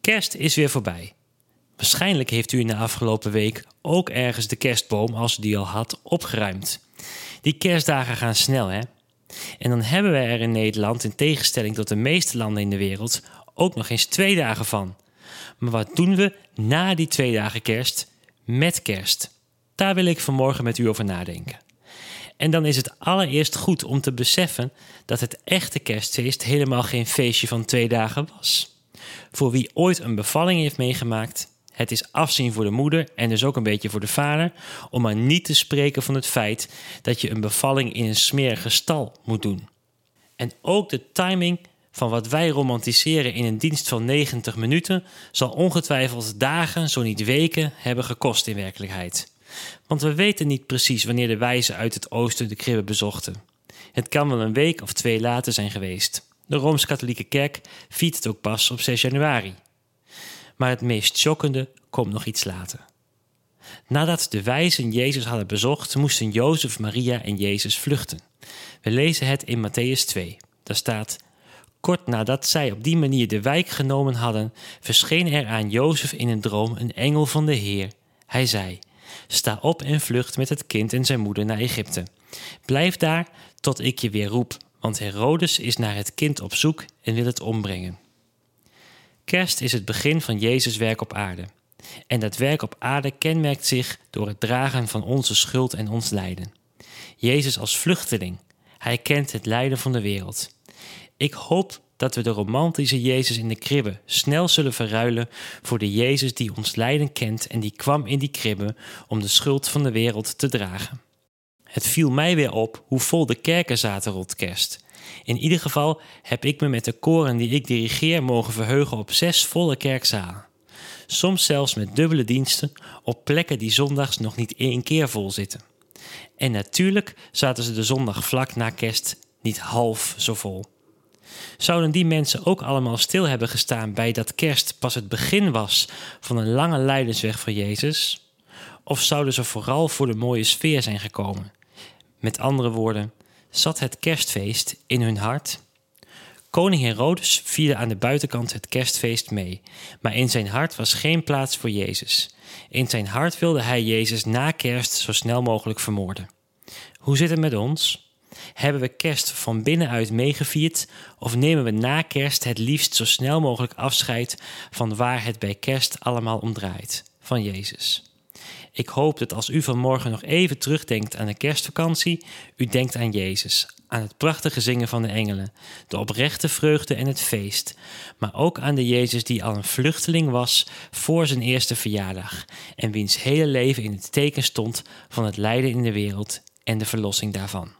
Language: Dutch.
Kerst is weer voorbij. Waarschijnlijk heeft u in de afgelopen week ook ergens de kerstboom, als u die al had, opgeruimd. Die kerstdagen gaan snel, hè? En dan hebben we er in Nederland, in tegenstelling tot de meeste landen in de wereld, ook nog eens twee dagen van. Maar wat doen we na die twee dagen kerst met kerst? Daar wil ik vanmorgen met u over nadenken. En dan is het allereerst goed om te beseffen dat het echte kerstfeest helemaal geen feestje van twee dagen was. Voor wie ooit een bevalling heeft meegemaakt, het is afzien voor de moeder en dus ook een beetje voor de vader, om maar niet te spreken van het feit dat je een bevalling in een smerige stal moet doen. En ook de timing van wat wij romantiseren in een dienst van 90 minuten zal ongetwijfeld dagen, zo niet weken, hebben gekost in werkelijkheid. Want we weten niet precies wanneer de wijzen uit het oosten de kribbe bezochten. Het kan wel een week of twee later zijn geweest. De Rooms-Katholieke Kerk viert het ook pas op 6 januari. Maar het meest schokkende komt nog iets later. Nadat de wijzen Jezus hadden bezocht, moesten Jozef, Maria en Jezus vluchten. We lezen het in Matthäus 2. Daar staat: Kort nadat zij op die manier de wijk genomen hadden, verscheen er aan Jozef in een droom een engel van de Heer. Hij zei: Sta op en vlucht met het kind en zijn moeder naar Egypte. Blijf daar tot ik je weer roep, want Herodes is naar het kind op zoek en wil het ombrengen. Kerst is het begin van Jezus' werk op aarde. En dat werk op aarde kenmerkt zich door het dragen van onze schuld en ons lijden. Jezus als vluchteling, hij kent het lijden van de wereld. Ik hoop dat we de romantische Jezus in de kribbe snel zullen verruilen voor de Jezus die ons lijden kent en die kwam in die kribbe om de schuld van de wereld te dragen. Het viel mij weer op hoe vol de kerken zaten rond kerst. In ieder geval heb ik me met de koren die ik dirigeer mogen verheugen op zes volle kerkzalen. Soms zelfs met dubbele diensten op plekken die zondags nog niet één keer vol zitten. En natuurlijk zaten ze de zondag vlak na kerst niet half zo vol. Zouden die mensen ook allemaal stil hebben gestaan bij dat kerst pas het begin was van een lange lijdensweg voor Jezus? Of zouden ze vooral voor de mooie sfeer zijn gekomen? Met andere woorden, zat het kerstfeest in hun hart? Koning Herodes vierde aan de buitenkant het kerstfeest mee, maar in zijn hart was geen plaats voor Jezus. In zijn hart wilde hij Jezus na kerst zo snel mogelijk vermoorden. Hoe zit het met ons? Hebben we kerst van binnenuit meegevierd of nemen we na kerst het liefst zo snel mogelijk afscheid van waar het bij kerst allemaal om draait, van Jezus? Ik hoop dat als u vanmorgen nog even terugdenkt aan de kerstvakantie, u denkt aan Jezus, aan het prachtige zingen van de engelen, de oprechte vreugde en het feest, maar ook aan de Jezus die al een vluchteling was voor zijn eerste verjaardag en wiens hele leven in het teken stond van het lijden in de wereld en de verlossing daarvan.